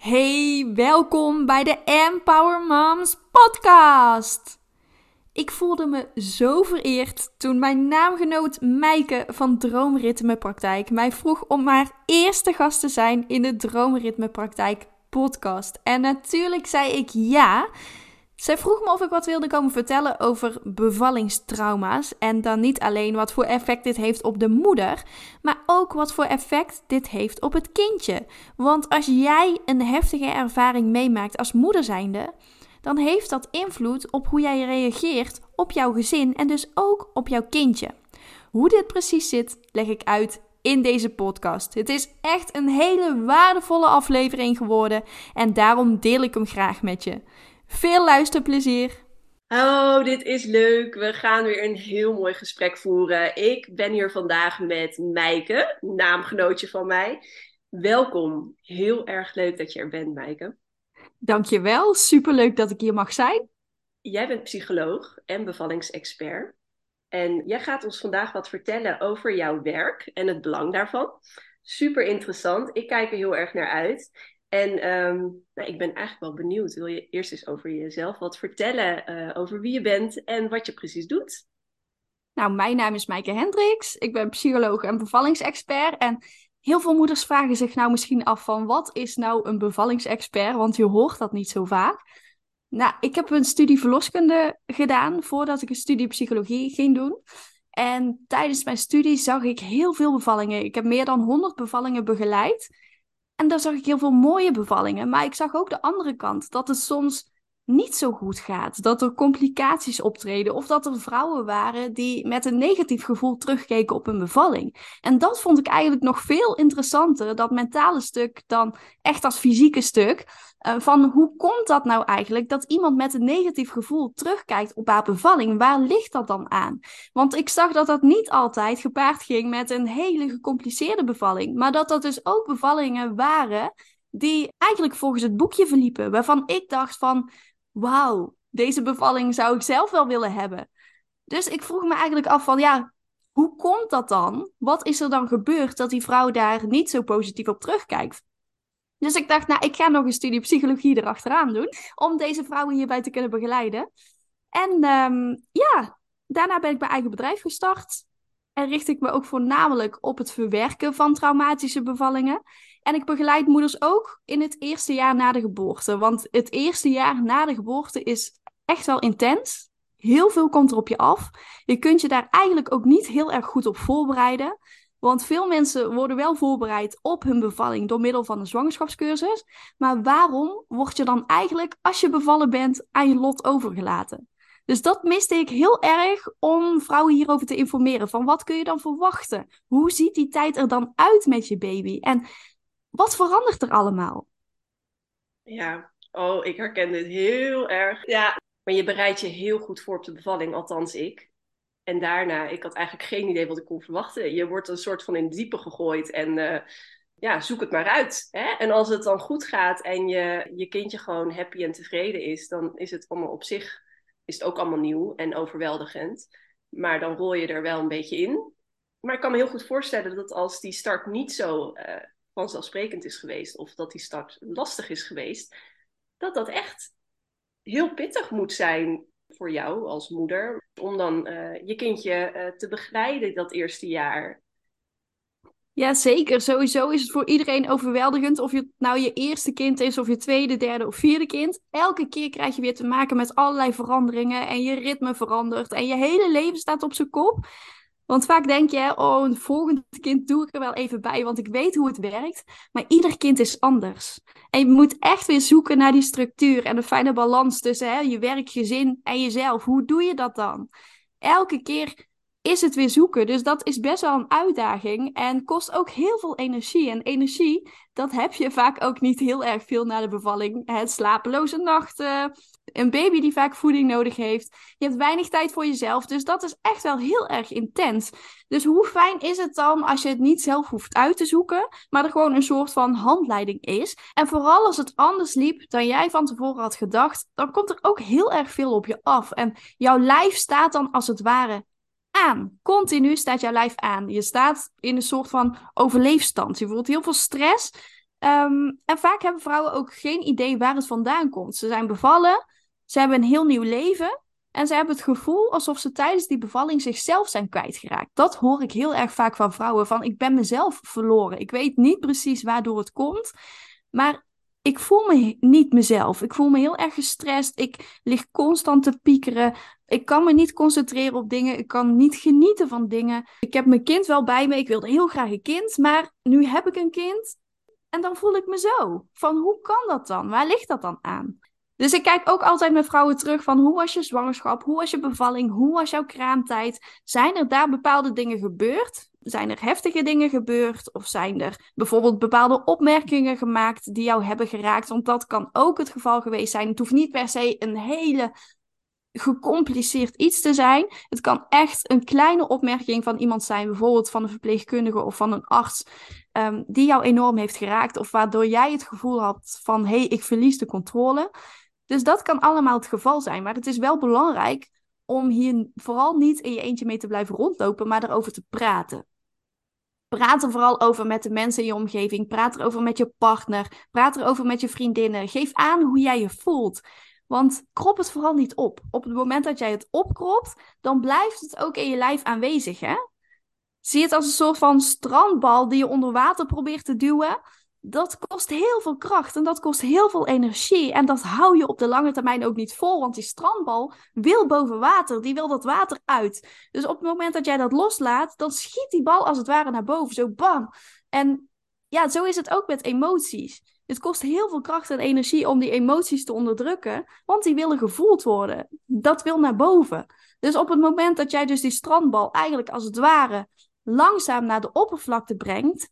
Hey, welkom bij de Empower Moms podcast. Ik voelde me zo vereerd toen mijn naamgenoot Meike van Droomritme Praktijk mij vroeg om haar eerste gast te zijn in de Droomritme Praktijk podcast. En natuurlijk zei ik ja. Zij vroeg me of ik wat wilde komen vertellen over bevallingstrauma's. En dan niet alleen wat voor effect dit heeft op de moeder, maar ook wat voor effect dit heeft op het kindje. Want als jij een heftige ervaring meemaakt als moeder zijnde, dan heeft dat invloed op hoe jij reageert op jouw gezin en dus ook op jouw kindje. Hoe dit precies zit, leg ik uit in deze podcast. Het is echt een hele waardevolle aflevering geworden en daarom deel ik hem graag met je. Veel luisterplezier! Oh, dit is leuk. We gaan weer een heel mooi gesprek voeren. Ik ben hier vandaag met Mijke, naamgenootje van mij. Welkom. Heel erg leuk dat je er bent, Mijke. Dankjewel. Superleuk dat ik hier mag zijn. Jij bent psycholoog en bevallingsexpert. En jij gaat ons vandaag wat vertellen over jouw werk en het belang daarvan. Super interessant. Ik kijk er heel erg naar uit. En ehm, nou, ik ben eigenlijk wel benieuwd. Wil je eerst eens over jezelf wat vertellen uh, over wie je bent en wat je precies doet? Nou, mijn naam is Maaike Hendricks. Ik ben psycholoog en bevallingsexpert. En heel veel moeders vragen zich nou misschien af van wat is nou een bevallingsexpert? Want je hoort dat niet zo vaak. Nou, ik heb een studie verloskunde gedaan voordat ik een studie psychologie ging doen. En tijdens mijn studie zag ik heel veel bevallingen. Ik heb meer dan 100 bevallingen begeleid. En daar zag ik heel veel mooie bevallingen. Maar ik zag ook de andere kant. Dat het soms niet zo goed gaat. Dat er complicaties optreden. Of dat er vrouwen waren die met een negatief gevoel terugkeken op een bevalling. En dat vond ik eigenlijk nog veel interessanter. Dat mentale stuk dan echt als fysieke stuk. Uh, van hoe komt dat nou eigenlijk dat iemand met een negatief gevoel terugkijkt op haar bevalling? Waar ligt dat dan aan? Want ik zag dat dat niet altijd gepaard ging met een hele gecompliceerde bevalling. Maar dat dat dus ook bevallingen waren die eigenlijk volgens het boekje verliepen. Waarvan ik dacht van wauw, deze bevalling zou ik zelf wel willen hebben. Dus ik vroeg me eigenlijk af van, ja, hoe komt dat dan? Wat is er dan gebeurd dat die vrouw daar niet zo positief op terugkijkt? Dus ik dacht, nou, ik ga nog een studie psychologie erachteraan doen, om deze vrouwen hierbij te kunnen begeleiden. En um, ja, daarna ben ik mijn eigen bedrijf gestart. En richt ik me ook voornamelijk op het verwerken van traumatische bevallingen. En ik begeleid moeders ook in het eerste jaar na de geboorte. Want het eerste jaar na de geboorte is echt wel intens. Heel veel komt er op je af. Je kunt je daar eigenlijk ook niet heel erg goed op voorbereiden. Want veel mensen worden wel voorbereid op hun bevalling door middel van een zwangerschapscursus. Maar waarom word je dan eigenlijk, als je bevallen bent, aan je lot overgelaten? Dus dat miste ik heel erg om vrouwen hierover te informeren. Van wat kun je dan verwachten? Hoe ziet die tijd er dan uit met je baby? En wat verandert er allemaal? Ja, oh, ik herken dit heel erg. Ja, maar je bereidt je heel goed voor op de bevalling, althans ik. En daarna, ik had eigenlijk geen idee wat ik kon verwachten. Je wordt een soort van in het diepe gegooid en uh, ja, zoek het maar uit. Hè? En als het dan goed gaat en je, je kindje gewoon happy en tevreden is, dan is het allemaal op zich is het ook allemaal nieuw en overweldigend. Maar dan rol je er wel een beetje in. Maar ik kan me heel goed voorstellen dat als die start niet zo uh, vanzelfsprekend is geweest, of dat die start lastig is geweest, dat dat echt heel pittig moet zijn voor jou als moeder. Om dan uh, je kindje uh, te begeleiden dat eerste jaar. Ja, zeker. Sowieso is het voor iedereen overweldigend of je nou je eerste kind is of je tweede, derde of vierde kind. Elke keer krijg je weer te maken met allerlei veranderingen en je ritme verandert en je hele leven staat op zijn kop. Want vaak denk je, oh, een volgend kind doe ik er wel even bij, want ik weet hoe het werkt. Maar ieder kind is anders. En je moet echt weer zoeken naar die structuur en de fijne balans tussen hè, je werk, gezin en jezelf. Hoe doe je dat dan? Elke keer is het weer zoeken. Dus dat is best wel een uitdaging en kost ook heel veel energie. En energie, dat heb je vaak ook niet heel erg veel na de bevalling. Het slapeloze nachten, een baby die vaak voeding nodig heeft. Je hebt weinig tijd voor jezelf, dus dat is echt wel heel erg intens. Dus hoe fijn is het dan als je het niet zelf hoeft uit te zoeken, maar er gewoon een soort van handleiding is. En vooral als het anders liep dan jij van tevoren had gedacht, dan komt er ook heel erg veel op je af. En jouw lijf staat dan als het ware Continu staat jouw lijf aan. Je staat in een soort van overleefstand. Je voelt heel veel stress. Ehm, en vaak hebben vrouwen ook geen idee waar het vandaan komt. Ze zijn bevallen, ze hebben een heel nieuw leven. En ze hebben het gevoel alsof ze tijdens die bevalling zichzelf zijn kwijtgeraakt. Dat hoor ik heel erg vaak van vrouwen. Van ik ben mezelf verloren. Ik weet niet precies waardoor het komt. Maar ik voel me niet mezelf. Ik voel me heel erg gestrest. Ik lig constant te piekeren. Ik kan me niet concentreren op dingen. Ik kan niet genieten van dingen. Ik heb mijn kind wel bij me. Ik wilde heel graag een kind. Maar nu heb ik een kind. En dan voel ik me zo. Van hoe kan dat dan? Waar ligt dat dan aan? Dus ik kijk ook altijd met vrouwen terug van hoe was je zwangerschap? Hoe was je bevalling? Hoe was jouw kraamtijd? Zijn er daar bepaalde dingen gebeurd? Zijn er heftige dingen gebeurd? Of zijn er bijvoorbeeld bepaalde opmerkingen gemaakt die jou hebben geraakt? Want dat kan ook het geval geweest zijn. Het hoeft niet per se een hele gecompliceerd iets te zijn. Het kan echt een kleine opmerking van iemand zijn, bijvoorbeeld van een verpleegkundige of van een arts, um, die jou enorm heeft geraakt. Of waardoor jij het gevoel had van hé, hey, ik verlies de controle. Dus dat kan allemaal het geval zijn. Maar het is wel belangrijk om hier vooral niet in je eentje mee te blijven rondlopen, maar erover te praten. Praat er vooral over met de mensen in je omgeving. Praat erover met je partner. Praat erover met je vriendinnen. Geef aan hoe jij je voelt. Want krop het vooral niet op. Op het moment dat jij het opkropt, dan blijft het ook in je lijf aanwezig. Hè? Zie het als een soort van strandbal die je onder water probeert te duwen dat kost heel veel kracht en dat kost heel veel energie. En dat hou je op de lange termijn ook niet vol, want die strandbal wil boven water, die wil dat water uit. Dus op het moment dat jij dat loslaat, dan schiet die bal als het ware naar boven, zo bam. En ja, zo is het ook met emoties. Het kost heel veel kracht en energie om die emoties te onderdrukken, want die willen gevoeld worden. Dat wil naar boven. Dus op het moment dat jij dus die strandbal eigenlijk als het ware langzaam naar de oppervlakte brengt,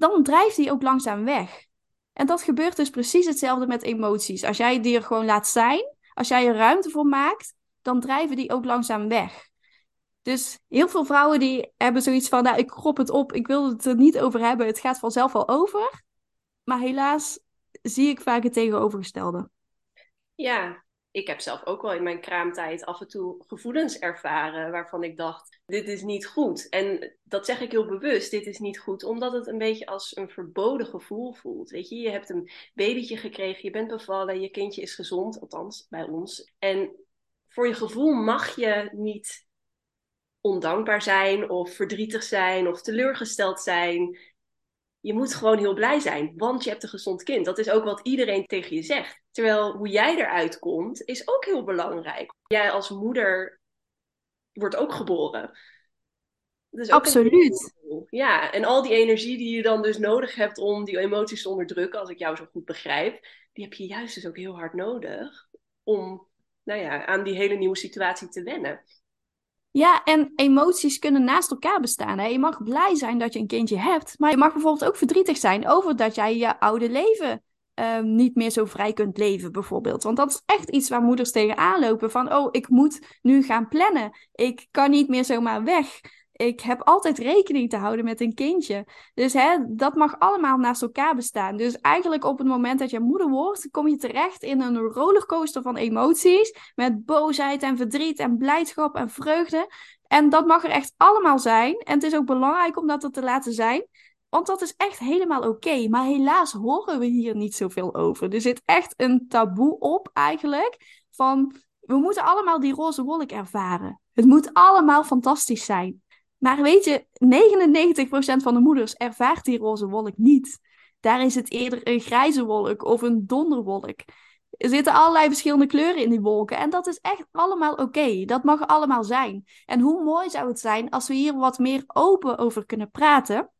dan drijft die ook langzaam weg. En dat gebeurt dus precies hetzelfde met emoties. Als jij die er gewoon laat zijn, als jij er ruimte voor maakt, dan drijven die ook langzaam weg. Dus heel veel vrouwen die hebben zoiets van, nou, ik krop het op, ik wil het er niet over hebben, het gaat vanzelf wel over. Maar helaas zie ik vaak het tegenovergestelde. Ja, ik heb zelf ook wel in mijn kraamtijd af en toe gevoelens ervaren waarvan ik dacht, dit is niet goed. En dat zeg ik heel bewust, dit is niet goed, omdat het een beetje als een verboden gevoel voelt. Weet je, je hebt een babytje gekregen, je bent bevallen, je kindje is gezond, althans bij ons. En voor je gevoel mag je niet ondankbaar zijn of verdrietig zijn of teleurgesteld zijn je moet gewoon heel blij zijn, want je hebt een gezond kind. Dat is ook wat iedereen tegen je zegt. Terwijl hoe jij eruit komt, is ook heel belangrijk. Jij als moeder wordt ook geboren. Dus Absoluut. Ja, en al die energie die je dan dus nodig hebt om die emoties te onderdrukken, als ik jou zo goed begrijp, die heb je juist dus ook heel hard nodig om nou ja, aan die hele nieuwe situatie te wennen. Ja, en emoties kunnen naast elkaar bestaan. Hè? Je mag blij zijn dat je een kindje hebt, maar je mag bijvoorbeeld ook verdrietig zijn over dat jij je oude leven um, niet meer zo vrij kunt leven, bijvoorbeeld. Want dat is echt iets waar moeders tegenaan lopen. Van, oh, ik moet nu gaan plannen. Ik kan niet meer zomaar weg ik heb altijd rekening te houden met een kindje. Dus hè, dat mag allemaal naast elkaar bestaan. Dus eigenlijk op het moment dat je moeder wordt, kom je terecht in een rollercoaster van emoties. Met boosheid en verdriet en blijdschap en vreugde. En dat mag er echt allemaal zijn. En het is ook belangrijk om dat er te laten zijn. Want dat is echt helemaal oké. Maar helaas horen we hier niet zoveel over. Er zit echt een taboe op eigenlijk. Van we moeten allemaal die roze wolk ervaren. Het moet allemaal fantastisch zijn. Maar weet je, 99% van de moeders ervaart die roze wolk niet. Daar is het eerder een grijze wolk of een donderwolk. Er zitten allerlei verschillende kleuren in die wolken. En dat is echt allemaal oké. Dat mag allemaal zijn. En hoe mooi zou het zijn als we hier wat meer open over kunnen praten.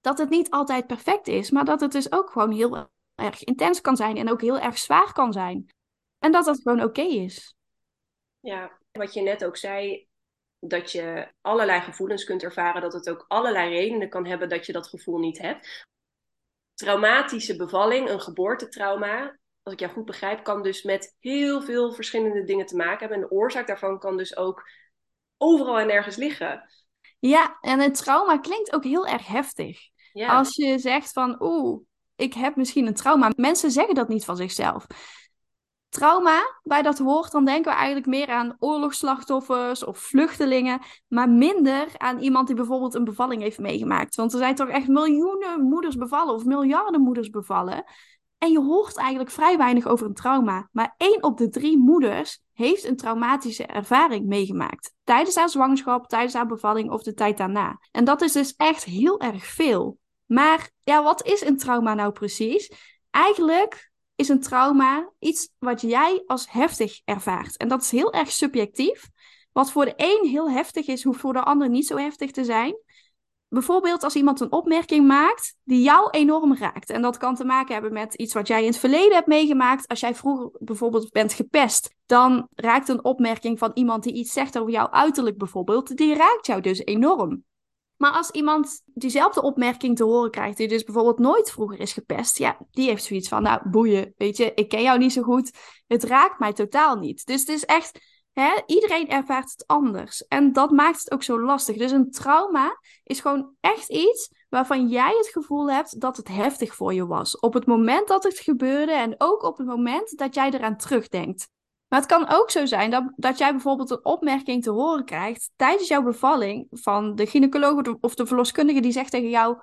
Dat het niet altijd perfect is, maar dat het dus ook gewoon heel erg intens kan zijn en ook heel erg zwaar kan zijn. En dat dat gewoon oké is. Ja, wat je net ook zei, dat je allerlei gevoelens kunt ervaren, dat het ook allerlei redenen kan hebben dat je dat gevoel niet hebt. Traumatische bevalling, een geboortetrauma, als ik jou goed begrijp, kan dus met heel veel verschillende dingen te maken hebben. En de oorzaak daarvan kan dus ook overal en ergens liggen. Ja, en het trauma klinkt ook heel erg heftig. Ja. Als je zegt van, oeh, ik heb misschien een trauma. Mensen zeggen dat niet van zichzelf. Trauma, bij dat woord, dan denken we eigenlijk meer aan oorlogsslachtoffers of vluchtelingen, maar minder aan iemand die bijvoorbeeld een bevalling heeft meegemaakt. Want er zijn toch echt miljoenen moeders bevallen of miljarden moeders bevallen. En je hoort eigenlijk vrij weinig over een trauma. Maar één op de drie moeders heeft een traumatische ervaring meegemaakt. Tijdens haar zwangerschap, tijdens haar bevalling of de tijd daarna. En dat is dus echt heel erg veel. Maar ja, wat is een trauma nou precies? Eigenlijk is een trauma iets wat jij als heftig ervaart. En dat is heel erg subjectief. Wat voor de een heel heftig is, hoeft voor de ander niet zo heftig te zijn bijvoorbeeld als iemand een opmerking maakt die jou enorm raakt. En dat kan te maken hebben met iets wat jij in het verleden hebt meegemaakt. Als jij vroeger bijvoorbeeld bent gepest, dan raakt een opmerking van iemand die iets zegt over jouw uiterlijk bijvoorbeeld, die raakt jou dus enorm. Maar als iemand diezelfde opmerking te horen krijgt, die dus bijvoorbeeld nooit vroeger is gepest, ja, die heeft zoiets van, nou, boeien, weet je, ik ken jou niet zo goed, het raakt mij totaal niet. Dus het is echt Hè? Iedereen ervaart het anders. En dat maakt het ook zo lastig. Dus een trauma is gewoon echt iets waarvan jij het gevoel hebt dat het heftig voor je was. Op het moment dat het gebeurde en ook op het moment dat jij eraan terugdenkt. Maar het kan ook zo zijn dat, dat jij bijvoorbeeld een opmerking te horen krijgt tijdens jouw bevalling van de gynaecoloog of de verloskundige die zegt tegen jou: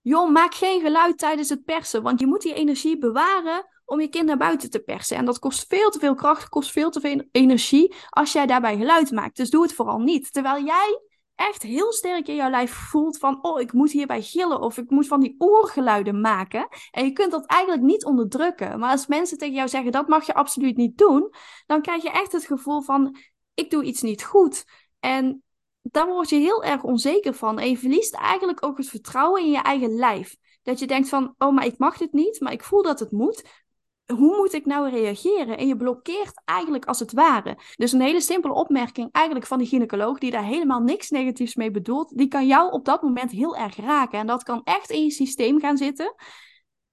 Joh, maak geen geluid tijdens het persen, want je moet die energie bewaren om je kind naar buiten te persen. En dat kost veel te veel kracht, kost veel te veel energie als jij daarbij geluid maakt. Dus doe het vooral niet. Terwijl jij echt heel sterk in jouw lijf voelt van, oh, ik moet hierbij gillen of ik moet van die oorgeluiden maken. En je kunt dat eigenlijk niet onderdrukken. Maar als mensen tegen jou zeggen, dat mag je absoluut niet doen, dan krijg je echt het gevoel van, ik doe iets niet goed. En dan word je heel erg onzeker van. En je verliest eigenlijk ook het vertrouwen in je eigen lijf. Dat je denkt van, oh, maar ik mag dit niet, maar ik voel dat het moet hoe moet ik nou reageren? En je blokkeert eigenlijk als het ware. Dus een hele simpele opmerking eigenlijk van die gynaecoloog, die daar helemaal niks negatiefs mee bedoelt, die kan jou op dat moment heel erg raken. En dat kan echt in je systeem gaan zitten.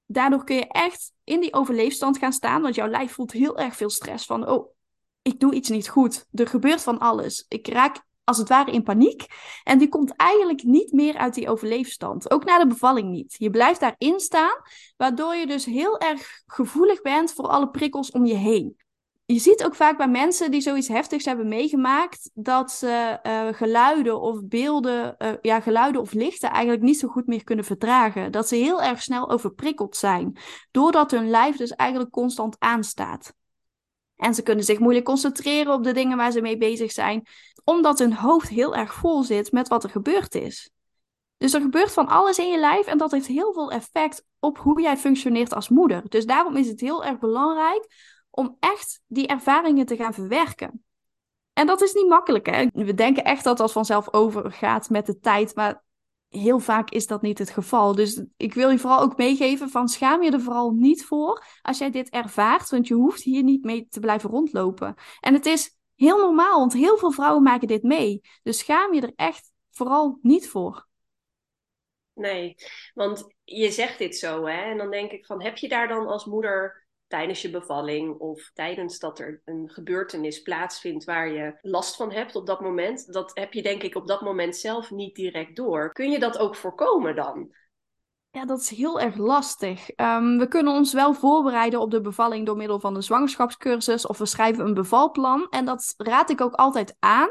Daardoor kun je echt in die overleefstand gaan staan, want jouw lijf voelt heel erg veel stress van, oh, ik doe iets niet goed. Er gebeurt van alles. Ik raak als het ware in paniek. En die komt eigenlijk niet meer uit die overleefstand. Ook na de bevalling niet. Je blijft daarin staan, waardoor je dus heel erg gevoelig bent voor alle prikkels om je heen. Je ziet ook vaak bij mensen die zoiets heftigs hebben meegemaakt, dat ze uh, geluiden of beelden, uh, ja, geluiden of lichten eigenlijk niet zo goed meer kunnen verdragen. Dat ze heel erg snel overprikkeld zijn, doordat hun lijf dus eigenlijk constant aanstaat. En ze kunnen zich moeilijk concentreren op de dingen waar ze mee bezig zijn, omdat hun hoofd heel erg vol zit met wat er gebeurd is. Dus er gebeurt van alles in je lijf en dat heeft heel veel effect op hoe jij functioneert als moeder. Dus daarom is het heel erg belangrijk om echt die ervaringen te gaan verwerken. En dat is niet makkelijk, hè? We denken echt dat dat vanzelf overgaat met de tijd, maar heel vaak is dat niet het geval. Dus ik wil je vooral ook meegeven van schaam je er vooral niet voor als jij dit ervaart, want je hoeft hier niet mee te blijven rondlopen. En het is heel normaal, want heel veel vrouwen maken dit mee. Dus schaam je er echt vooral niet voor. Nee, want je zegt dit zo, hè? En dan denk ik van, heb je daar dan als moeder tijdens je bevalling of tijdens dat er een gebeurtenis plaatsvindt waar je last van hebt op dat moment, dat heb je denk ik op dat moment zelf niet direct door. Kun je dat ook voorkomen dan? Ja, dat is heel erg lastig. Um, we kunnen ons wel voorbereiden op de bevalling door middel van een zwangerschapscursus of we schrijven een bevalplan. En dat raad ik ook altijd aan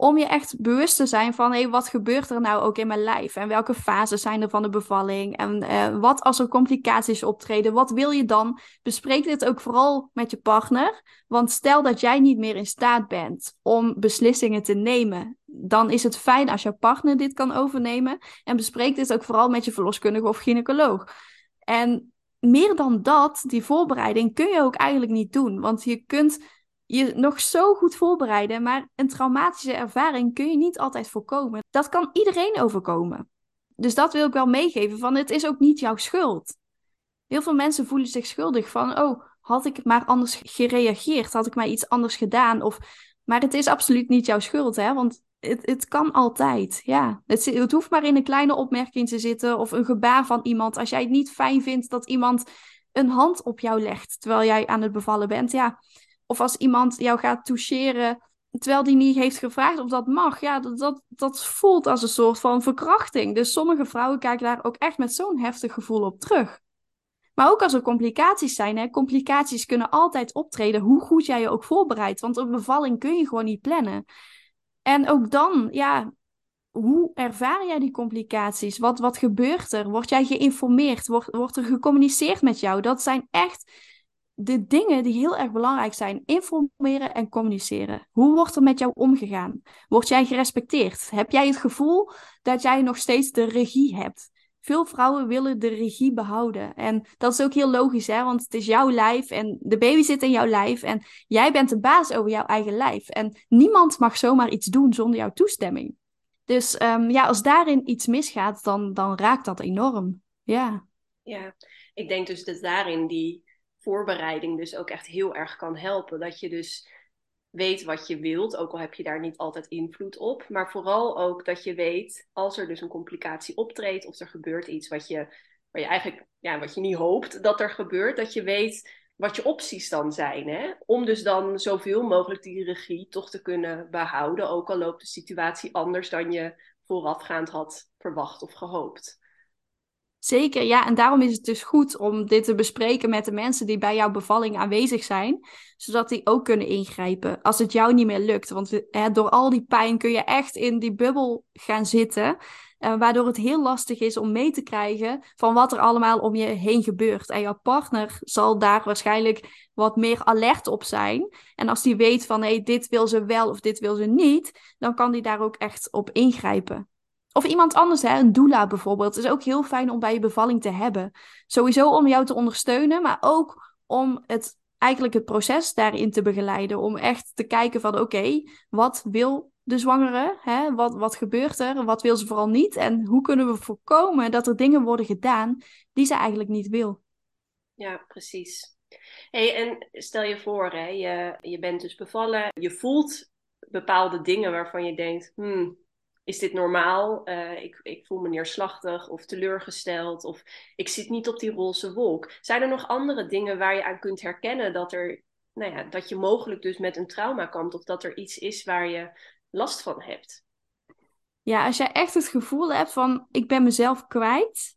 om je echt bewust te zijn van, hé, wat gebeurt er nou ook in mijn lijf? En welke fases zijn er van de bevalling? En uh, wat als er complicaties optreden? Wat wil je dan? Bespreek dit ook vooral met je partner. Want stel dat jij niet meer in staat bent om beslissingen te nemen, dan is het fijn als jouw partner dit kan overnemen. En bespreek dit ook vooral met je verloskundige of gynaecoloog. En meer dan dat, die voorbereiding, kun je ook eigenlijk niet doen. Want je kunt je nog zo goed voorbereiden, maar een traumatische ervaring kun je niet altijd voorkomen. Dat kan iedereen overkomen. Dus dat wil ik wel meegeven van het is ook niet jouw schuld. Heel veel mensen voelen zich schuldig van oh, had ik maar anders gereageerd, had ik maar iets anders gedaan of maar het is absoluut niet jouw schuld, hè? Want het, het kan altijd. Ja, het, het hoeft maar in een kleine opmerking te zitten of een gebaar van iemand. Als jij het niet fijn vindt dat iemand een hand op jou legt terwijl jij aan het bevallen bent, ja, of als iemand jou gaat toucheren terwijl die niet heeft gevraagd of dat mag. Ja, dat, dat, dat voelt als een soort van verkrachting. Dus sommige vrouwen kijken daar ook echt met zo'n heftig gevoel op terug. Maar ook als er complicaties zijn, hè, complicaties kunnen altijd optreden, hoe goed jij je ook voorbereidt. Want een bevalling kun je gewoon niet plannen. En ook dan, ja, hoe ervaar jij die complicaties? Wat, wat gebeurt er? Word jij geïnformeerd? Wordt, wordt er gecommuniceerd met jou? Dat zijn echt de dingen die heel erg belangrijk zijn. Informeren en communiceren. Hoe wordt er met jou omgegaan? Word jij gerespecteerd? Heb jij het gevoel dat jij nog steeds de regie hebt? Veel vrouwen willen de regie behouden. En dat is ook heel logisch, hè? want het is jouw lijf en de baby zit in jouw lijf. En jij bent de baas over jouw eigen lijf. En niemand mag zomaar iets doen zonder jouw toestemming. Dus ehm, ja, als daarin iets misgaat, dan, dan raakt dat enorm. Ja. Ja, ik denk dus dat daarin die voorbereiding dus ook echt heel erg kan helpen. Dat je dus weet wat je wilt, ook al heb je daar niet altijd invloed op. Maar vooral ook dat je weet, als er dus een complicatie optreedt of er gebeurt iets wat je, waar je eigenlijk ja, wat je niet hoopt dat er gebeurt, dat je weet wat je opties dan zijn. Hè? Om dus dan zoveel mogelijk die regie toch te kunnen behouden, ook al loopt de situatie anders dan je voorafgaand had verwacht of gehoopt. Zeker, ja. En daarom is het dus goed om dit te bespreken met de mensen die bij jouw bevalling aanwezig zijn, zodat die ook kunnen ingrijpen als het jou niet meer lukt. Want hè, door al die pijn kun je echt in die bubbel gaan zitten, uh, waardoor het heel lastig is om mee te krijgen van wat er allemaal om je heen gebeurt. En jouw partner zal daar waarschijnlijk wat meer alert op zijn. En als die weet van hé, dit wil ze wel of dit wil ze niet, dan kan die daar ook echt op ingrijpen. Of iemand anders, hè, een doula bijvoorbeeld. Is ook heel fijn om bij je bevalling te hebben. Sowieso om jou te ondersteunen, maar ook om het, eigenlijk het proces daarin te begeleiden. Om echt te kijken van oké, wat wil de zwangere? Hè? Wat, wat gebeurt er? Wat wil ze vooral niet? En hoe kunnen we voorkomen dat er dingen worden gedaan die ze eigenlijk niet wil? Ja, precies. Hey, en stel je voor, hè, je, je bent dus bevallen, je voelt bepaalde dingen waarvan je denkt, hmm, is dit normaal? Uh, ik, ik voel me neerslachtig of teleurgesteld of ik zit niet op die roze wolk. Zijn er nog andere dingen waar je aan kunt herkennen dat, er, nou ja, dat je mogelijk dus met een trauma kampt of dat er iets is waar je last van hebt? Ja, als jij echt het gevoel hebt van ik ben mezelf kwijt,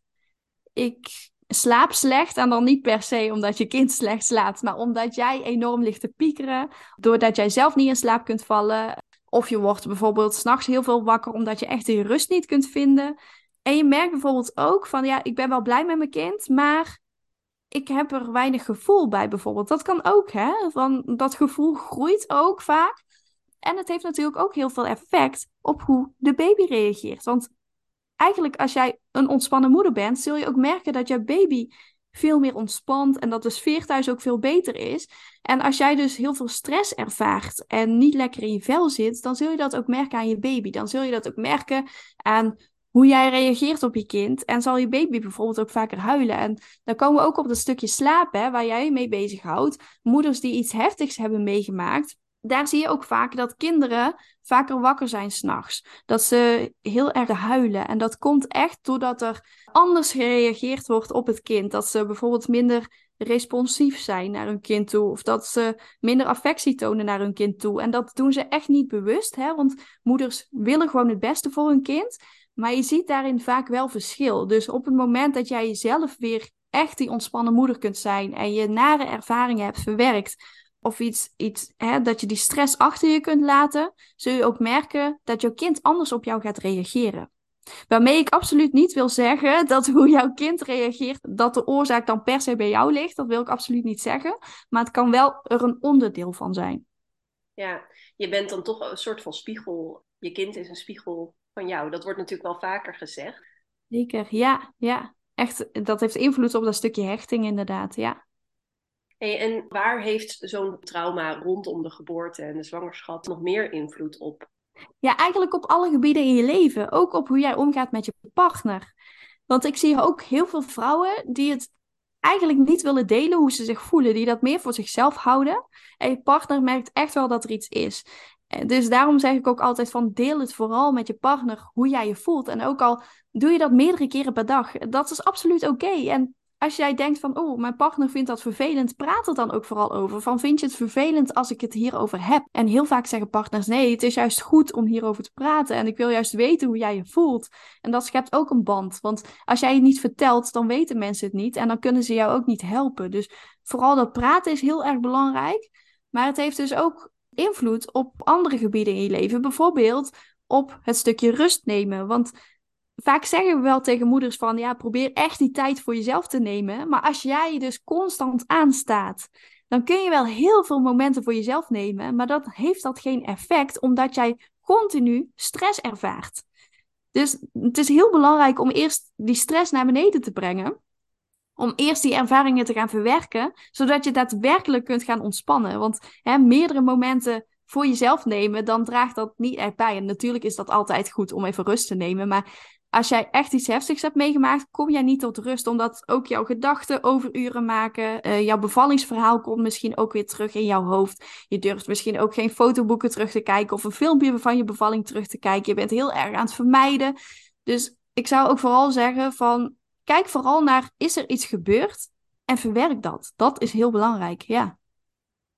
ik slaap slecht en dan niet per se omdat je kind slecht slaapt, maar omdat jij enorm ligt te piekeren, doordat jij zelf niet in slaap kunt vallen, of je wordt bijvoorbeeld s'nachts heel veel wakker omdat je echt die rust niet kunt vinden. En je merkt bijvoorbeeld ook van ja, ik ben wel blij met mijn kind, maar ik heb er weinig gevoel bij bijvoorbeeld. Dat kan ook, hè? Van dat gevoel groeit ook vaak. En het heeft natuurlijk ook heel veel effect op hoe de baby reageert. Want eigenlijk als jij een ontspannen moeder bent, zul je ook merken dat jouw baby veel meer ontspant en dat de sfeer thuis ook veel beter is. En als jij dus heel veel stress ervaart en niet lekker in je vel zit, dan zul je dat ook merken aan je baby. Dan zul je dat ook merken aan hoe jij reageert op je kind. En zal je baby bijvoorbeeld ook vaker huilen. En dan komen we ook op dat stukje slapen, waar jij je mee bezighoudt. Moeders die iets heftigs hebben meegemaakt, daar zie je ook vaak dat kinderen vaker wakker zijn s'nachts. Dat ze heel erg huilen. En dat komt echt doordat er anders gereageerd wordt op het kind. Dat ze bijvoorbeeld minder responsief zijn naar hun kind toe. Of dat ze minder affectie tonen naar hun kind toe. En dat doen ze echt niet bewust. Hè? Want moeders willen gewoon het beste voor hun kind. Maar je ziet daarin vaak wel verschil. Dus op het moment dat jij jezelf weer echt die ontspannen moeder kunt zijn. En je nare ervaringen hebt verwerkt of iets, iets hè, dat je die stress achter je kunt laten, zul je ook merken dat jouw kind anders op jou gaat reageren. Waarmee ik absoluut niet wil zeggen dat hoe jouw kind reageert, dat de oorzaak dan per se bij jou ligt. Dat wil ik absoluut niet zeggen. Maar het kan wel er een onderdeel van zijn. Ja, je bent dan toch een soort van spiegel. Je kind is een spiegel van jou. Dat wordt natuurlijk wel vaker gezegd. Zeker, ja, ja. Echt, dat heeft invloed op dat stukje hechting inderdaad, ja. En waar heeft zo'n trauma rondom de geboorte en de zwangerschap nog meer invloed op? Ja, eigenlijk op alle gebieden in je leven. Ook op hoe jij omgaat met je partner. Want ik zie ook heel veel vrouwen die het eigenlijk niet willen delen hoe ze zich voelen. Die dat meer voor zichzelf houden. En je partner merkt echt wel dat er iets is. Dus daarom zeg ik ook altijd van deel het vooral met je partner hoe jij je voelt. En ook al doe je dat meerdere keren per dag. Dat is absoluut oké. En als jij denkt van, oh, mijn partner vindt dat vervelend, praat er dan ook vooral over. Van, vind je het vervelend als ik het hierover heb? En heel vaak zeggen partners, nee, het is juist goed om hierover te praten. En ik wil juist weten hoe jij je voelt. En dat schept ook een band. Want als jij het niet vertelt, dan weten mensen het niet. En dan kunnen ze jou ook niet helpen. Dus vooral dat praten is heel erg belangrijk. Maar het heeft dus ook invloed op andere gebieden in je leven. Bijvoorbeeld op het stukje rust nemen. Want vaak zeggen we wel tegen moeders van ja, probeer echt die tijd voor jezelf te nemen. Maar als jij dus constant aanstaat, dan kun je wel heel veel momenten voor jezelf nemen, maar dat heeft dat geen effect omdat jij continu stress ervaart. Dus het is heel belangrijk om eerst die stress naar beneden te brengen. Om eerst die ervaringen te gaan verwerken, zodat je daadwerkelijk kunt gaan ontspannen. Want hè, meerdere momenten voor jezelf nemen, dan draagt dat niet echt bij. En natuurlijk is dat altijd goed om even rust te nemen. Maar als jij echt iets heftigs hebt meegemaakt, kom jij niet tot rust, omdat ook jouw gedachten overuren maken. Uh, jouw bevallingsverhaal komt misschien ook weer terug in jouw hoofd. Je durft misschien ook geen fotoboeken terug te kijken of een filmpje van je bevalling terug te kijken. Je bent heel erg aan het vermijden. Dus ik zou ook vooral zeggen van, kijk vooral naar, is er iets gebeurd? En verwerk dat. Dat is heel belangrijk, ja.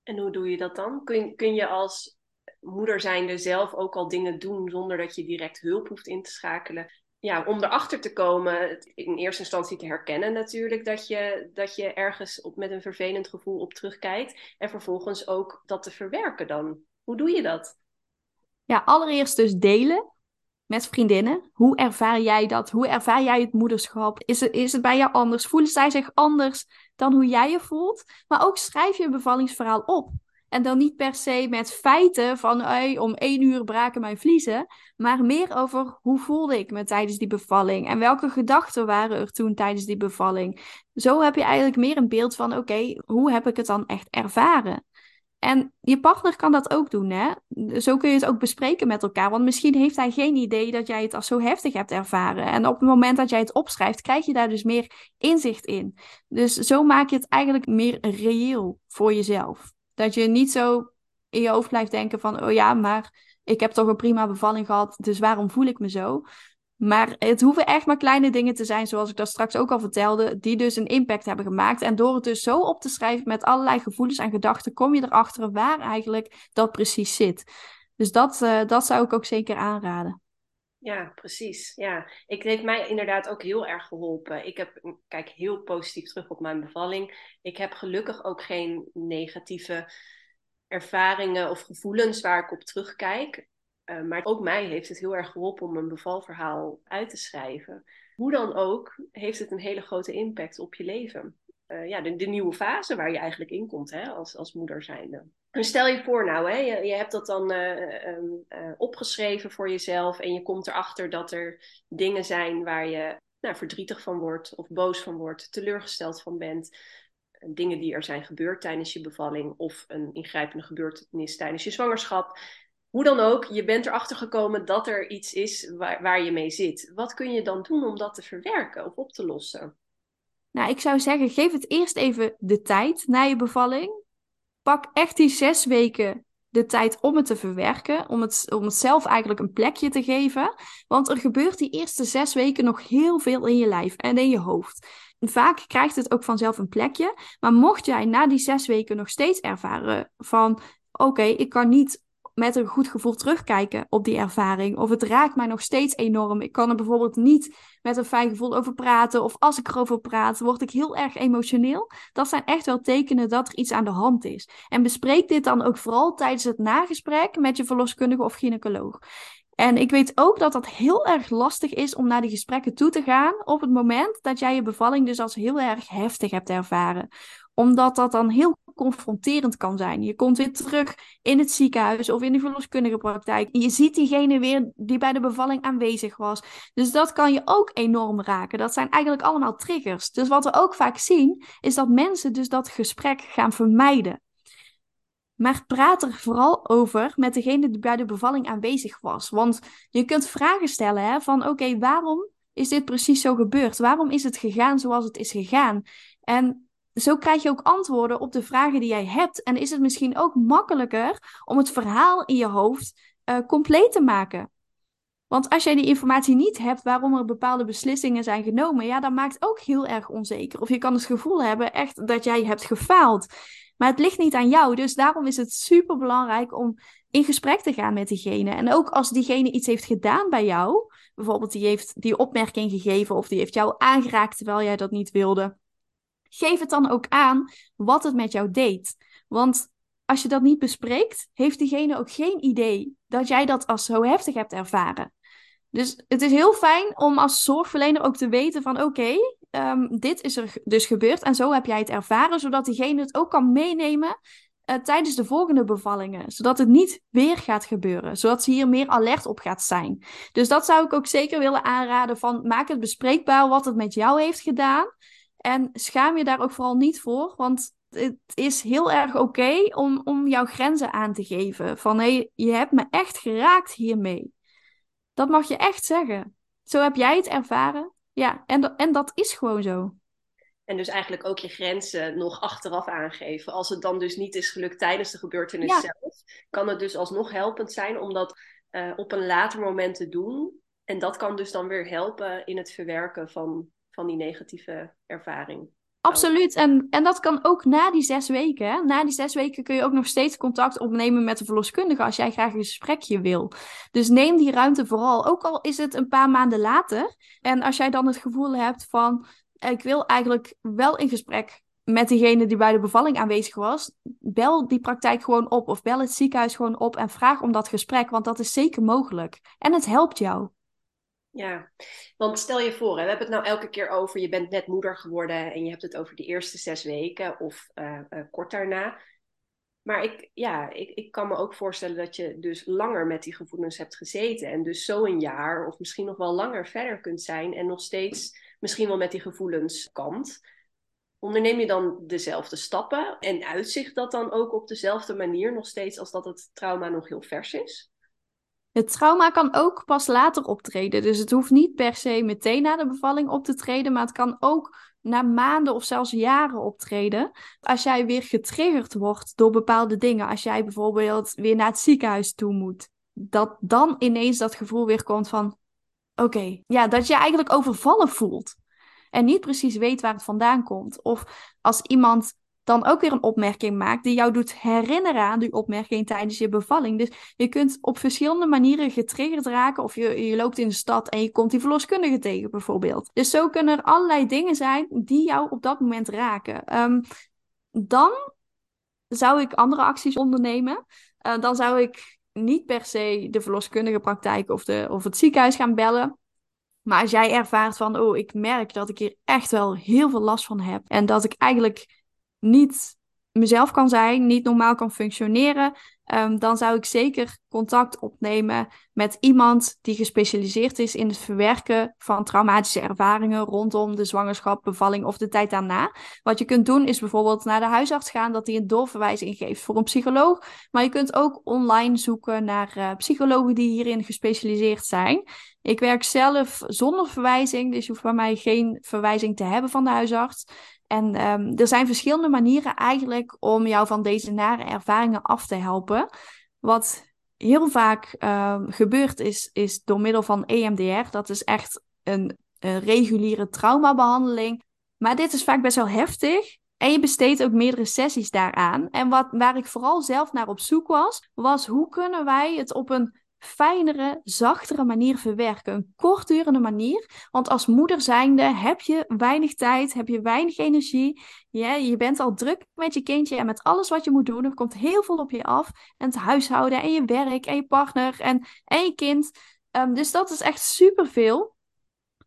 En hoe doe je dat dan? Kun, kun je als moeder zijnde zelf ook al dingen doen zonder dat je direct hulp hoeft in te schakelen? Ja, om erachter te komen, in eerste instantie te herkennen natuurlijk dat je, dat je ergens op, met een vervelend gevoel op terugkijkt. En vervolgens ook dat te verwerken dan. Hoe doe je dat? Ja, allereerst dus delen met vriendinnen. Hoe ervaar jij dat? Hoe ervaar jij het moederschap? Is het, is het bij jou anders? Voelen zij zich anders dan hoe jij je voelt? Maar ook schrijf je bevallingsverhaal op. En dan niet per se met feiten van hey, om één uur braken mijn vliezen. Maar meer over hoe voelde ik me tijdens die bevalling. En welke gedachten waren er toen tijdens die bevalling. Zo heb je eigenlijk meer een beeld van oké, hoe heb ik het dan echt ervaren? En je partner kan dat ook doen, hè? Zo kun je het ook bespreken met elkaar. Want misschien heeft hij geen idee dat jij het als zo heftig hebt ervaren. En op het moment dat jij het opschrijft, krijg je daar dus meer inzicht in. Dus zo maak je het eigenlijk meer reëel voor jezelf. Dat je niet zo in je hoofd blijft denken van, oh ja, maar ik heb toch een prima bevalling gehad, dus waarom voel ik me zo? Maar het hoeven echt maar kleine dingen te zijn, zoals ik dat straks ook al vertelde, die dus een impact hebben gemaakt. En door het dus zo op te schrijven met allerlei gevoelens en gedachten, kom je erachter waar eigenlijk dat precies zit. Dus dat, uh, dat zou ik ook zeker aanraden. Ja, precies. Ja, ik heeft mij inderdaad ook heel erg geholpen. Ik heb, kijk heel positief terug op mijn bevalling. Ik heb gelukkig ook geen negatieve ervaringen of gevoelens waar ik op terugkijk. Uh, maar ook mij heeft het heel erg geholpen om een bevalverhaal uit te schrijven. Hoe dan ook, heeft het een hele grote impact op je leven. Uh, ja, de, de, nieuwe fase waar je eigenlijk in komt hè, als, als moeder zijnde. Stel je voor nou, hè, je, je hebt dat dan uh, uh, opgeschreven voor jezelf en je komt erachter dat er dingen zijn waar je nou, verdrietig van wordt of boos van wordt, teleurgesteld van bent. Dingen die er zijn gebeurd tijdens je bevalling of een ingrijpende gebeurtenis tijdens je zwangerschap. Hoe dan ook, je bent erachter gekomen dat er iets is waar, waar je mee zit. Wat kun je dan doen om dat te verwerken of op te lossen? Nou, ik zou zeggen, geef het eerst even de tijd na je bevalling pak echt die zes weken de tijd om het te verwerken, om het, om het zelf eigenlijk een plekje te geven. Want er gebeurt die eerste zes weken nog heel veel in je lijf en in je hoofd. Vaak krijgt het ook vanzelf een plekje, maar mocht jij na die zes weken nog steeds ervaren van oké, ik kan niet met een goed gevoel terugkijken op die ervaring. Of het raakt mij nog steeds enorm. Ik kan er bijvoorbeeld niet met een fijn gevoel over praten. Of als ik erover praat, word ik heel erg emotioneel. Dat zijn echt wel tekenen dat er iets aan de hand is. En bespreek dit dan ook vooral tijdens het nagesprek met je verloskundige of gynaecoloog. En ik weet ook dat dat heel erg lastig is om naar die gesprekken toe te gaan op het moment dat jij je bevalling dus als heel erg heftig hebt ervaren omdat dat dan heel confronterend kan zijn. Je komt weer terug in het ziekenhuis of in de verloskundige praktijk. Je ziet diegene weer die bij de bevalling aanwezig was. Dus dat kan je ook enorm raken. Dat zijn eigenlijk allemaal triggers. Dus wat we ook vaak zien, is dat mensen dus dat gesprek gaan vermijden. Maar praat er vooral over met degene die bij de bevalling aanwezig was. Want je kunt vragen stellen hè, van oké, waarom is dit precies zo gebeurd? Waarom is het gegaan zoals het is gegaan? En zo krijg je ook antwoorden op de vragen die jij hebt. En is het misschien ook makkelijker om het verhaal in je hoofd uh, compleet te maken. Want als jij die informatie niet hebt waarom er bepaalde beslissingen zijn genomen, ja, dat maakt ook heel erg onzeker. Of je kan het gevoel hebben echt dat jij hebt gefaald. Maar het ligt niet aan jou. Dus daarom is het super belangrijk om in gesprek te gaan met diegene. En ook als diegene iets heeft gedaan bij jou, bijvoorbeeld die heeft die opmerking gegeven of die heeft jou aangeraakt terwijl jij dat niet wilde, geef het dan ook aan wat het met jou deed. Want als je dat niet bespreekt, heeft diegene ook geen idee dat jij dat als zo heftig hebt ervaren. Dus het is heel fijn om als zorgverlener ook te weten van oké, ehm, dit is er dus gebeurd en zo heb jij het ervaren, zodat diegene het ook kan meenemen uh, tijdens de volgende bevallingen. Zodat het niet weer gaat gebeuren. Zodat ze hier meer alert op gaat zijn. Dus dat zou ik ook zeker willen aanraden van maak het bespreekbaar wat het met jou heeft gedaan. En schaam je daar ook vooral niet voor. Want het is heel erg oké om, om jouw grenzen aan te geven. Van hé, hey, je hebt me echt geraakt hiermee. Dat mag je echt zeggen. Zo heb jij het ervaren. Ja, en, en dat is gewoon zo. En dus eigenlijk ook je grenzen nog achteraf aangeven. Als het dan dus niet is gelukt tijdens de gebeurtenis zelf, kan het dus alsnog helpend zijn om dat uh, op een later moment te doen. En dat kan dus dan weer helpen in het verwerken van, van die negatieve ervaring. Absoluut. En, en dat kan ook na die zes weken. Na die zes weken kun je ook nog steeds contact opnemen met de verloskundige als jij graag een gesprekje wil. Dus neem die ruimte vooral. Ook al is het een paar maanden later. En als jij dan het gevoel hebt van ik wil eigenlijk wel in gesprek met diegene die bij de bevalling aanwezig was. Bel die praktijk gewoon op of bel het ziekenhuis gewoon op en vraag om dat gesprek, want dat is zeker mogelijk. En het helpt jou. Ja, want stel je voor, hè, we hebben het nou elke keer over, je bent net moeder geworden en je hebt het over de eerste zes weken of uh, uh, kort daarna. Maar ik, ja, ik, ik kan me ook voorstellen dat je dus langer met die gevoelens hebt gezeten. En dus zo een jaar of misschien nog wel langer verder kunt zijn en nog steeds misschien wel met die gevoelens kant. Onderneem je dan dezelfde stappen en uitzicht dat dan ook op dezelfde manier nog steeds als dat het trauma nog heel vers is? Het trauma kan ook pas later optreden. Dus het hoeft niet per se meteen na de bevalling op te treden, maar het kan ook na maanden of zelfs jaren optreden. Als jij weer getriggerd wordt door bepaalde dingen, als jij bijvoorbeeld weer naar het ziekenhuis toe moet, dat dan ineens dat gevoel weer komt van: oké, ja, dat je eigenlijk overvallen voelt en niet precies weet waar het vandaan komt. Of als iemand dan ook weer een opmerking maakt die jou doet herinneren aan die opmerking tijdens je bevalling. Dus je kunt op verschillende manieren getriggerd raken. Of je, je loopt in de stad en je komt die verloskundige tegen bijvoorbeeld. Dus zo kunnen er allerlei dingen zijn die jou op dat moment raken. Ehm, dan zou ik andere acties ondernemen. Uh, dan zou ik niet per se de verloskundige praktijk of, de, of het ziekenhuis gaan bellen. Maar als jij ervaart van, oh, ik merk dat ik hier echt wel heel veel last van heb. En dat ik eigenlijk niet mezelf kan zijn, niet normaal kan functioneren, um, dan zou ik zeker contact opnemen met iemand die gespecialiseerd is in het verwerken van traumatische ervaringen rondom de zwangerschap, bevalling of de tijd daarna. Wat je kunt doen is bijvoorbeeld naar de huisarts gaan, dat hij een doorverwijzing geeft voor een psycholoog. Maar je kunt ook online zoeken naar uh, psychologen die hierin gespecialiseerd zijn. Ik werk zelf zonder verwijzing, dus je hoeft bij mij geen verwijzing te hebben van de huisarts. En um, er zijn verschillende manieren eigenlijk om jou van deze nare ervaringen af te helpen. Wat heel vaak um, gebeurt is, is door middel van EMDR. Dat is echt een, een reguliere traumabehandeling. Maar dit is vaak best wel heftig. En je besteedt ook meerdere sessies daaraan. En wat, waar ik vooral zelf naar op zoek was, was hoe kunnen wij het op een fijnere, zachtere manier verwerken. Een kortdurende manier. Want als moeder zijnde heb je weinig tijd, heb je weinig energie. Ja, je bent al druk met je kindje en met alles wat je moet doen. Er komt heel veel op je af. En het huishouden en je werk en je partner en, en je kind. Um, dus dat is echt superveel.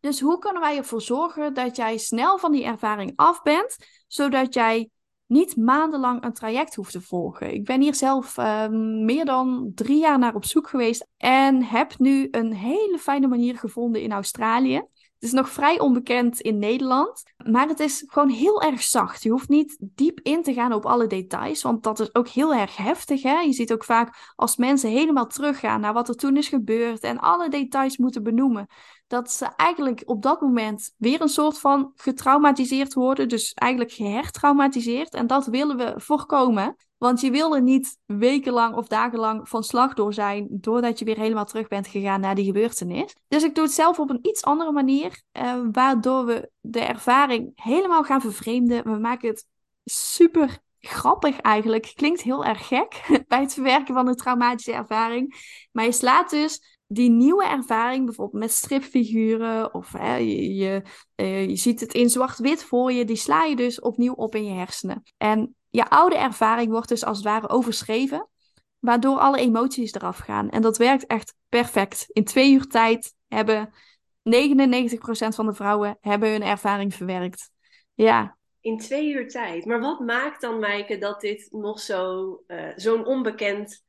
Dus hoe kunnen wij ervoor zorgen dat jij snel van die ervaring af bent, zodat jij niet maandenlang een traject hoeft te volgen. Ik ben hier zelf uh, meer dan drie jaar naar op zoek geweest en heb nu een hele fijne manier gevonden in Australië. Het is nog vrij onbekend in Nederland, maar het is gewoon heel erg zacht. Je hoeft niet diep in te gaan op alle details, want dat is ook heel erg heftig. Hè? Je ziet ook vaak als mensen helemaal teruggaan naar wat er toen is gebeurd en alle details moeten benoemen, dat ze eigenlijk op dat moment weer een soort van getraumatiseerd worden. Dus eigenlijk gehertraumatiseerd. En dat willen we voorkomen. Want je wil er niet wekenlang of dagenlang van slag door zijn, doordat je weer helemaal terug bent gegaan naar die gebeurtenis. Dus ik doe het zelf op een iets andere manier, eh, waardoor we de ervaring helemaal gaan vervreemden. We maken het super grappig eigenlijk. Klinkt heel erg gek bij het verwerken van een traumatische ervaring. Maar je slaat dus die nieuwe ervaring, bijvoorbeeld met stripfiguren, of hè, je, je, eh, je ziet het in zwart-wit voor je, die sla je dus opnieuw op in je hersenen. En je oude ervaring wordt dus als het ware overschreven, waardoor alle emoties eraf gaan. En dat werkt echt perfect. In twee uur tijd hebben 99% van de vrouwen hebben hun ervaring verwerkt. Ja. In twee uur tijd. Maar wat maakt dan, Maaike, dat dit nog uh, zo'n onbekend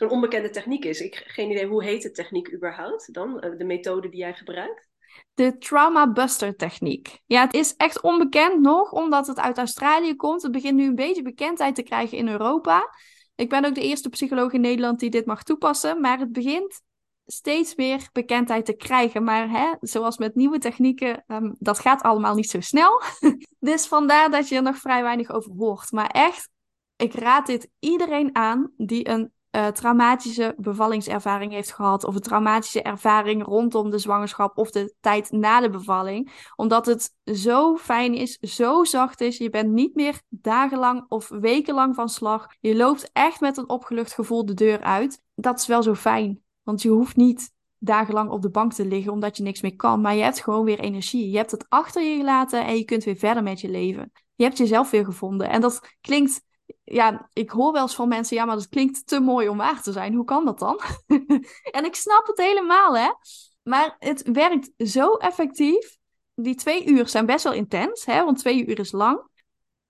zo'n onbekende techniek is. Ik geen idee hoe heet de techniek überhaupt dan, eh, de methode die jij gebruikt? De Trauma Buster techniek. Ja, het is echt onbekend nog, omdat het uit Australië komt. Het begint nu een beetje bekendheid te krijgen in Europa. Ik ben ook de eerste psycholoog in Nederland die dit mag toepassen, maar het begint steeds meer bekendheid te krijgen. Maar hè, zoals met nieuwe technieken, um, dat gaat allemaal niet zo snel. dus vandaar dat je er nog vrij weinig over hoort. Maar echt, ik raad dit iedereen aan die een uh, traumatische bevallingservaring heeft gehad. Of een traumatische ervaring rondom de zwangerschap of de tijd na de bevalling. Omdat het zo fijn is, zo zacht is. Je bent niet meer dagenlang of wekenlang van slag. Je loopt echt met een opgelucht gevoel de deur uit. Dat is wel zo fijn. Want je hoeft niet dagenlang op de bank te liggen omdat je niks meer kan. Maar je hebt gewoon weer energie. Je hebt het achter je gelaten en je kunt weer verder met je leven. Je hebt jezelf weer gevonden. En dat klinkt ja, ik hoor wel eens van mensen, ja, maar dat klinkt te mooi om waar te zijn. Hoe kan dat dan? en ik snap het helemaal, hè. Maar het werkt zo effectief. Die twee uur zijn best wel intens, hè, want twee uur is lang.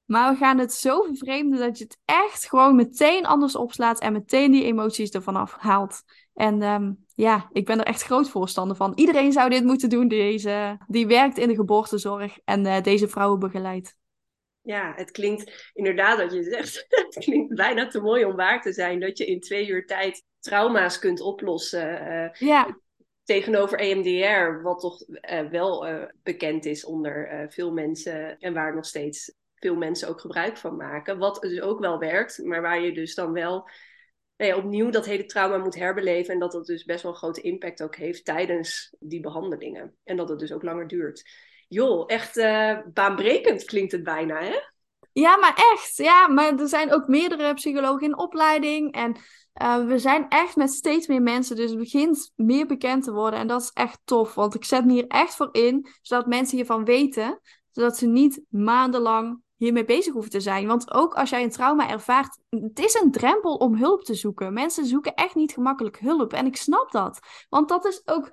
Maar we gaan het zo vervreemden dat je het echt gewoon meteen anders opslaat en meteen die emoties ervan afhaalt. En um, ja, ik ben er echt groot voorstander van. Iedereen zou dit moeten doen, deze, die werkt in de geboortezorg en uh, deze vrouwen begeleidt ja, het klinkt inderdaad dat je zegt, het klinkt bijna te mooi om waar te zijn dat je in twee uur tijd trauma's kunt oplossen. Uh, ja. Tegenover EMDR, wat toch uh, wel uh, bekend is onder veel mensen en waar nog steeds veel mensen ook gebruik van maken. Wat dus ook wel werkt, maar waar je dus dan wel nou ja, opnieuw dat hele trauma moet herbeleven. En dat dat dus best wel een grote impact ook heeft tijdens die behandelingen. En dat het dus ook langer duurt joh, echt uh, baanbrekend klinkt het bijna, hè? Ja, maar echt. Ja, maar er zijn ook meerdere psychologen in opleiding. En uh, we zijn echt met steeds meer mensen. Dus het begint meer bekend te worden. En dat is echt tof. Want ik zet me hier echt voor in. Zodat mensen hiervan weten. Zodat ze niet maandenlang hiermee bezig hoeven te zijn. Want ook als jij een trauma ervaart, het is een drempel om hulp te zoeken. Mensen zoeken echt niet gemakkelijk hulp. En ik snap dat. Want dat is ook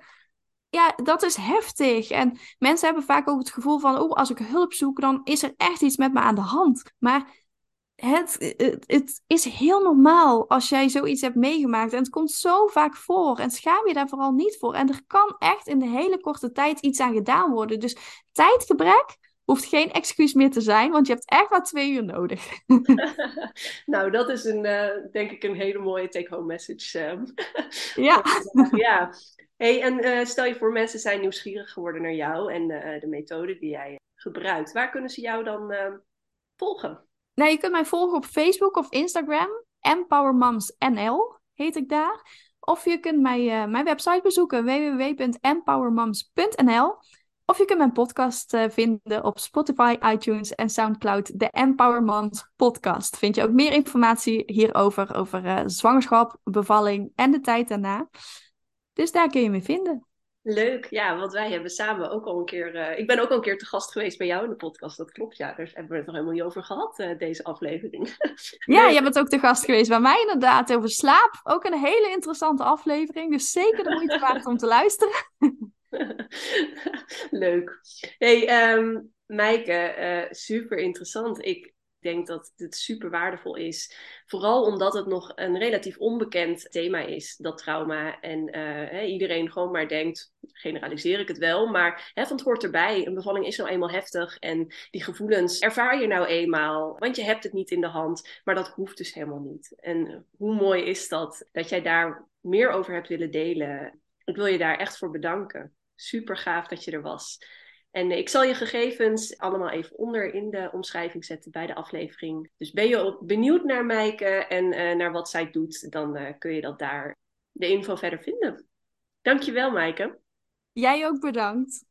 ja, dat is heftig. En mensen hebben vaak ook het gevoel van, oh, als ik hulp zoek, dan is er echt iets met me aan de hand. Maar het, het, het, is heel normaal als jij zoiets hebt meegemaakt. En het komt zo vaak voor. En schaam je daar vooral niet voor. En er kan echt in de hele korte tijd iets aan gedaan worden. Dus tijdgebrek hoeft geen excuus meer te zijn, want je hebt echt maar twee uur nodig. nou, dat is een, uh, denk ik een hele mooie take-home message. Um. ja. ja. Hey, en uh, stel je voor, mensen zijn nieuwsgierig geworden naar jou en uh, de methode die jij gebruikt. Waar kunnen ze jou dan volgen? Nou, je kunt mij volgen op Facebook of Instagram. EmpowerMomsNL heet ik daar. Of je kunt mij, mijn website bezoeken, www.empowermoms.nl. Of je kunt mijn podcast vinden op Spotify, iTunes en Soundcloud. De Empower Moms podcast. Vind je ook meer informatie hierover, over zwangerschap, bevalling en de tijd daarna. Dus daar kun je me vinden. Leuk, ja, want wij hebben samen ook al een keer. Uh, ik ben ook al een keer te gast geweest bij jou in de podcast, dat klopt, ja. Daar hebben we het nog helemaal niet over gehad, uh, deze aflevering. ja, je bent ook te gast geweest bij mij inderdaad over slaap. Ook een hele interessante aflevering, dus zeker de moeite waard om te luisteren. Leuk. Hey, um, Maaike, uh, super interessant. Ik denk dat het super waardevol is. Vooral omdat het nog een relatief onbekend thema is, dat trauma. En uh, iedereen gewoon maar denkt, generaliseer ik het wel, maar hè, van het hoort erbij. Een bevalling is nou eenmaal heftig en die gevoelens ervaar je nou eenmaal. Want je hebt het niet in de hand, maar dat hoeft dus helemaal niet. En hoe mooi is dat, dat jij daar meer over hebt willen delen. Ik wil je daar echt voor bedanken. super gaaf dat je er was. En ik zal je gegevens allemaal even onder in de omschrijving zetten bij de aflevering. Dus ben je benieuwd naar Mijke en uh, naar wat zij doet, dan uh, kun je dat daar de info verder vinden. Dankjewel, Maaike. Jij ook bedankt.